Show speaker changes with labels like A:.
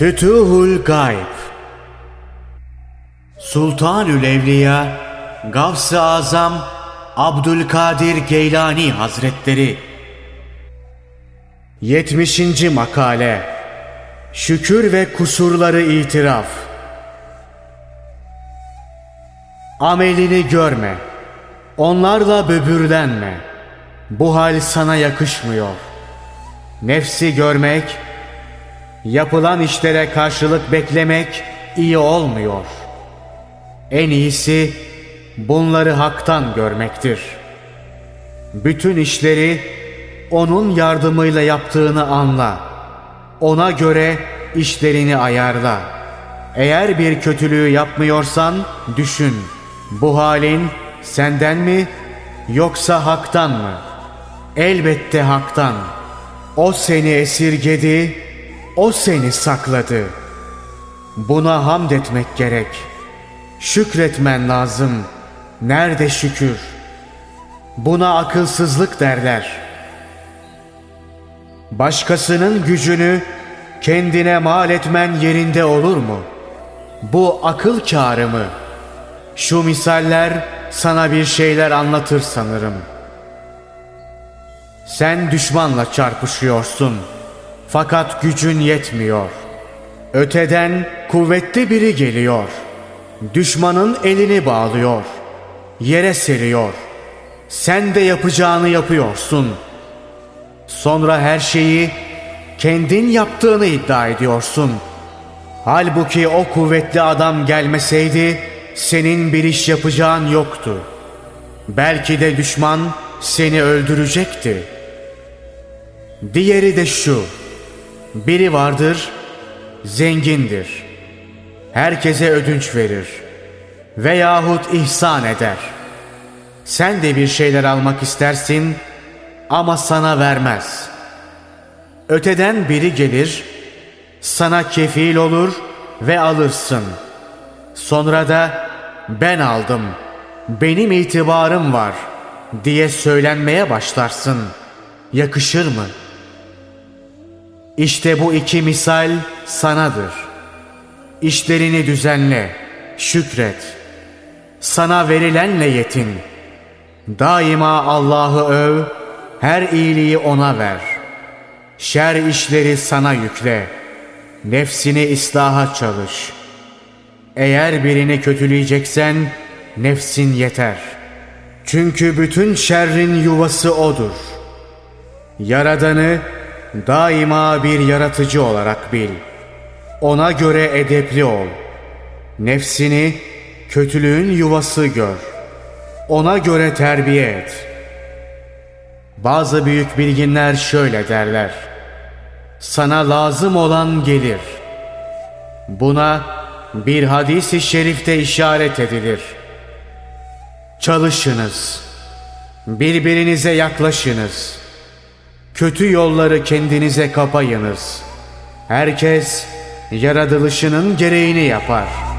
A: Fütuhul Gayb. Sultanül Evliya Gavs-ı Azam Abdülkadir Geylani Hazretleri. 70. Makale. Şükür ve kusurları itiraf. Amelini görme. Onlarla böbürlenme. Bu hal sana yakışmıyor. Nefsi görmek Yapılan işlere karşılık beklemek iyi olmuyor. En iyisi bunları haktan görmektir. Bütün işleri onun yardımıyla yaptığını anla. Ona göre işlerini ayarla. Eğer bir kötülüğü yapmıyorsan düşün. Bu halin senden mi yoksa haktan mı? Elbette haktan. O seni esirgedi, o seni sakladı. Buna hamd etmek gerek. Şükretmen lazım. Nerede şükür? Buna akılsızlık derler. Başkasının gücünü kendine mal etmen yerinde olur mu? Bu akıl kârı mı? Şu misaller sana bir şeyler anlatır sanırım. Sen düşmanla çarpışıyorsun.'' Fakat gücün yetmiyor. Öteden kuvvetli biri geliyor. Düşmanın elini bağlıyor. Yere seriyor. Sen de yapacağını yapıyorsun. Sonra her şeyi kendin yaptığını iddia ediyorsun. Halbuki o kuvvetli adam gelmeseydi senin bir iş yapacağın yoktu. Belki de düşman seni öldürecekti. Diğeri de şu. Biri vardır, zengindir. Herkese ödünç verir. Veyahut ihsan eder. Sen de bir şeyler almak istersin ama sana vermez. Öteden biri gelir, sana kefil olur ve alırsın. Sonra da ben aldım, benim itibarım var diye söylenmeye başlarsın. Yakışır mı?'' İşte bu iki misal sanadır. İşlerini düzenle, şükret. Sana verilenle yetin. Daima Allah'ı öv, her iyiliği ona ver. Şer işleri sana yükle. Nefsini ıslaha çalış. Eğer birini kötüleyeceksen nefsin yeter. Çünkü bütün şerrin yuvası odur. Yaradanı daima bir yaratıcı olarak bil. Ona göre edepli ol. Nefsini kötülüğün yuvası gör. Ona göre terbiye et. Bazı büyük bilginler şöyle derler. Sana lazım olan gelir. Buna bir hadisi şerifte işaret edilir. Çalışınız. Birbirinize yaklaşınız.'' Kötü yolları kendinize kapayınız. Herkes yaratılışının gereğini yapar.''